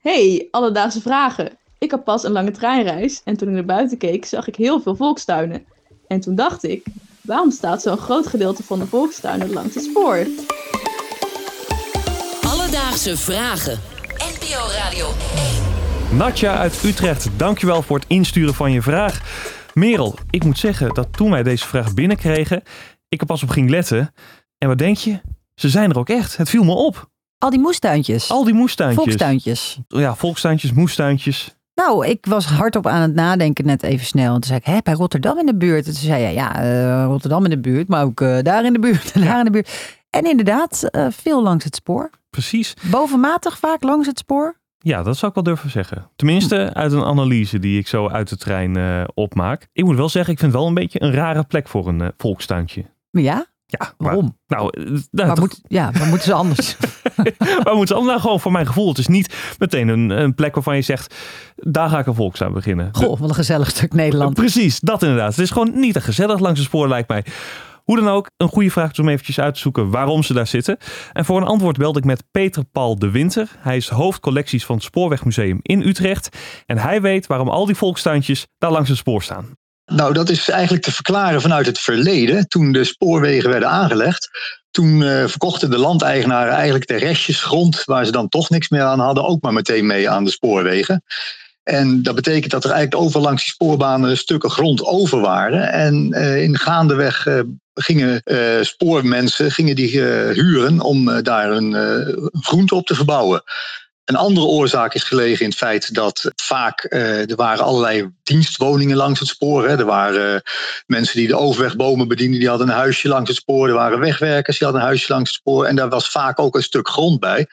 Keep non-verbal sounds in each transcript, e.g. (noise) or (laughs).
Hey, alledaagse vragen. Ik had pas een lange treinreis en toen ik naar buiten keek, zag ik heel veel volkstuinen. En toen dacht ik, waarom staat zo'n groot gedeelte van de volkstuinen langs het spoor? Alledaagse vragen. NPO Radio 1. Natja uit Utrecht, dankjewel voor het insturen van je vraag. Merel, ik moet zeggen dat toen wij deze vraag binnenkregen, ik er pas op ging letten. En wat denk je? Ze zijn er ook echt. Het viel me op. Al die moestuintjes. Al die moestuintjes. Volkstuintjes. Ja, volkstuintjes, moestuintjes. Nou, ik was hardop aan het nadenken net even snel. En toen zei ik, hè, bij Rotterdam in de buurt. En toen zei je, ja, eh, Rotterdam in de buurt, maar ook eh, daar in de buurt en (laughs) daar in de buurt. En inderdaad, eh, veel langs het spoor. Precies. Bovenmatig vaak langs het spoor. Ja, dat zou ik wel durven zeggen. Tenminste, uit een analyse die ik zo uit de trein opmaak. Ik moet wel zeggen, ik vind het wel een beetje een rare plek voor een volkstuintje. Ja, Ja, maar- Waarom? nou, eh, nou, waar, toch- moet, ja, waar moeten ze anders? (laughs) waar moeten ze allemaal nou gewoon voor mijn gevoel? Het is niet meteen een, een plek waarvan je zegt, daar ga ik een volkstuin beginnen. Goh, wat een gezellig stuk Nederland. Precies, dat inderdaad. Het is gewoon niet te gezellig langs het spoor, lijkt mij. Hoe dan ook, een goede vraag is om eventjes uit te zoeken waarom ze daar zitten. En voor een antwoord belde ik met Peter Paul de Winter. Hij is hoofdcollecties van het Spoorwegmuseum in Utrecht. En hij weet waarom al die volkstuintjes daar langs het spoor staan. Nou, dat is eigenlijk te verklaren vanuit het verleden. Toen de spoorwegen werden aangelegd. Toen eh, verkochten de landeigenaren eigenlijk de restjes grond waar ze dan toch niks meer aan hadden, ook maar meteen mee aan de spoorwegen. En dat betekent dat er eigenlijk overal langs die spoorbanen stukken grond over waren. En eh, in gaandeweg eh, gingen spoormensen gingen die huren om daar een groente op te verbouwen. Een andere oorzaak is gelegen in het feit dat vaak eh, er waren allerlei dienstwoningen langs het spoor. Hè. Er waren eh, mensen die de overwegbomen bedienden, die hadden een huisje langs het spoor. Er waren wegwerkers, die hadden een huisje langs het spoor. En daar was vaak ook een stuk grond bij.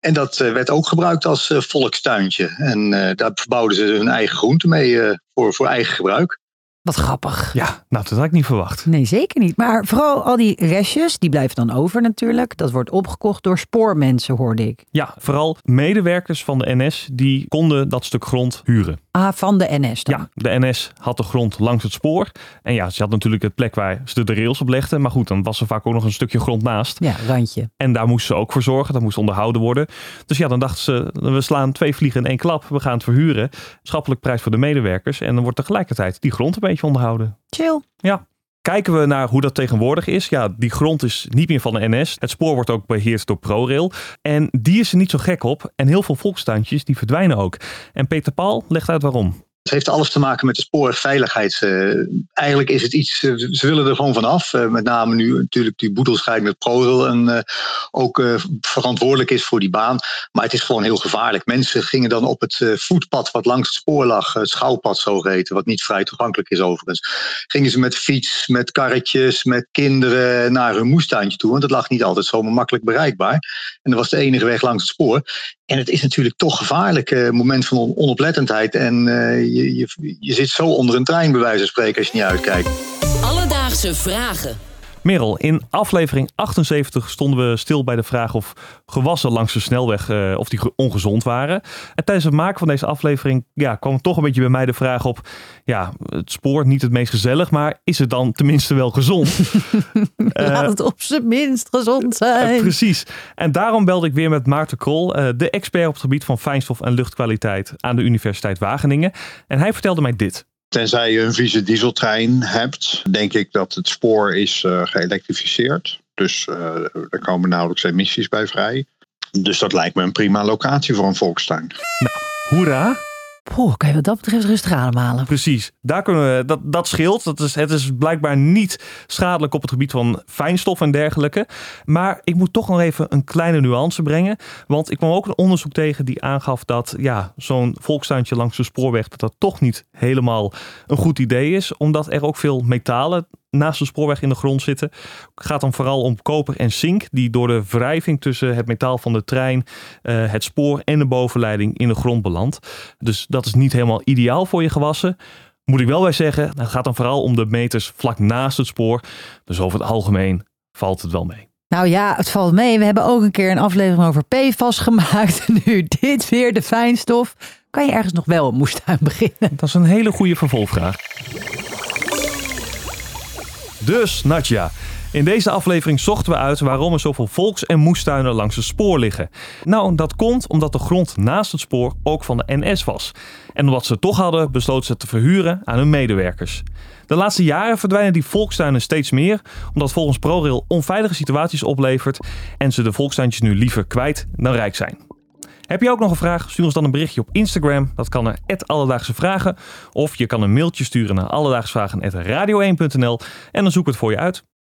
En dat eh, werd ook gebruikt als volkstuintje. En daar verbouwden ze hun eigen groenten mee voor, voor eigen gebruik. Wat grappig. Ja, nou, dat had ik niet verwacht. Nee, zeker niet. Maar vooral al die restjes, die blijven dan over natuurlijk. Dat wordt opgekocht door spoormensen, hoorde ik. Ja, vooral medewerkers van de NS die konden dat stuk grond huren. Ah, van de NS dan. Ja, de NS had de grond langs het spoor. En ja, ze had natuurlijk het plek waar ze de rails op legden. Maar goed, dan was er vaak ook nog een stukje grond naast. Ja, randje. En daar moesten ze ook voor zorgen. Dat moest onderhouden worden. Dus ja, dan dachten ze, we slaan twee vliegen in één klap. We gaan het verhuren. Schappelijk prijs voor de medewerkers. En dan wordt tegelijkertijd die grond een beetje onderhouden. Chill. Ja. Kijken we naar hoe dat tegenwoordig is. Ja, die grond is niet meer van de NS. Het spoor wordt ook beheerst door ProRail. En die is er niet zo gek op. En heel veel volkstuintjes die verdwijnen ook. En Peter Paul legt uit waarom. Het heeft alles te maken met de spoorwegveiligheid. Eh, eigenlijk is het iets, eh, ze willen er gewoon vanaf. Eh, met name nu natuurlijk die boedelscheiding met ProRail en ook verantwoordelijk is voor die baan. Maar het is gewoon heel gevaarlijk. Mensen gingen dan op het voetpad wat langs het spoor lag, het schouwpad zogeheten, wat niet vrij toegankelijk is overigens. Gingen ze met fiets, met karretjes, met kinderen naar hun moestuintje toe. Want het lag niet altijd zomaar makkelijk bereikbaar. En dat was de enige weg langs het spoor. En het is natuurlijk toch gevaarlijk, een moment van on- onoplettendheid. En eh, je, je, je zit zo onder een trein, bij wijze van spreken, als je niet uitkijkt. Alledaagse vragen. Merel, in aflevering 78 stonden we stil bij de vraag of gewassen langs de snelweg eh, of die ge- ongezond waren. En tijdens het maken van deze aflevering ja, kwam toch een beetje bij mij de vraag op: ja, het spoor niet het meest gezellig, maar is het dan tenminste wel gezond? (laughs) Eh, Laat het op zijn minst gezond eh, zijn. precies. En daarom belde ik weer met Maarten Krol, eh, de expert op het gebied van fijnstof en luchtkwaliteit aan de Universiteit Wageningen. En hij vertelde mij dit. Tenzij je een vieze dieseltrein hebt, denk ik dat het spoor is eh, geëlektrificeerd. Dus eh, er komen nauwelijks emissies bij vrij. Dus dat lijkt me een prima locatie voor een volkstuin. Hoera! Poh, kan je wat dat betreft rustig ademhalen. Precies, daar kunnen we, dat, dat scheelt. Dat is, het is blijkbaar niet schadelijk op het gebied van fijnstof en dergelijke. Maar ik moet toch nog even een kleine nuance brengen. Want ik kwam ook een onderzoek tegen die aangaf dat ja, zo'n volkstuintje langs de spoorweg... dat dat toch niet helemaal een goed idee is. Omdat er ook veel metalen naast de spoorweg in de grond zitten. Het gaat dan vooral om koper en zink... die door de wrijving tussen het metaal van de trein... eh, het spoor en de bovenleiding in de grond belandt. Dus dat is niet helemaal ideaal voor je gewassen. Moet ik wel bij zeggen, het gaat dan vooral om de meters vlak naast het spoor. Dus over het algemeen valt het wel mee. Nou ja, het valt mee. We hebben ook een keer een aflevering over PFAS gemaakt. (laughs) Nu dit weer, de fijnstof. Kan je ergens nog wel een moestuin beginnen? Dat is een hele goede vervolgvraag. Dus, Natja, In deze aflevering zochten we uit waarom er zoveel volks- en moestuinen langs het spoor liggen. Nou, dat komt omdat de grond naast het spoor ook van de NS was. En omdat ze het toch hadden, besloten ze te verhuren aan hun medewerkers. De laatste jaren verdwijnen die volkstuinen steeds meer, omdat volgens ProRail onveilige situaties oplevert en ze de volkstuintjes nu liever kwijt dan rijk zijn. Heb je ook nog een vraag? Stuur ons dan een berichtje op Instagram. Dat kan naar Alledaagse Vragen. Of je kan een mailtje sturen naar alledaagsvragen.radio1.nl en dan zoeken we het voor je uit.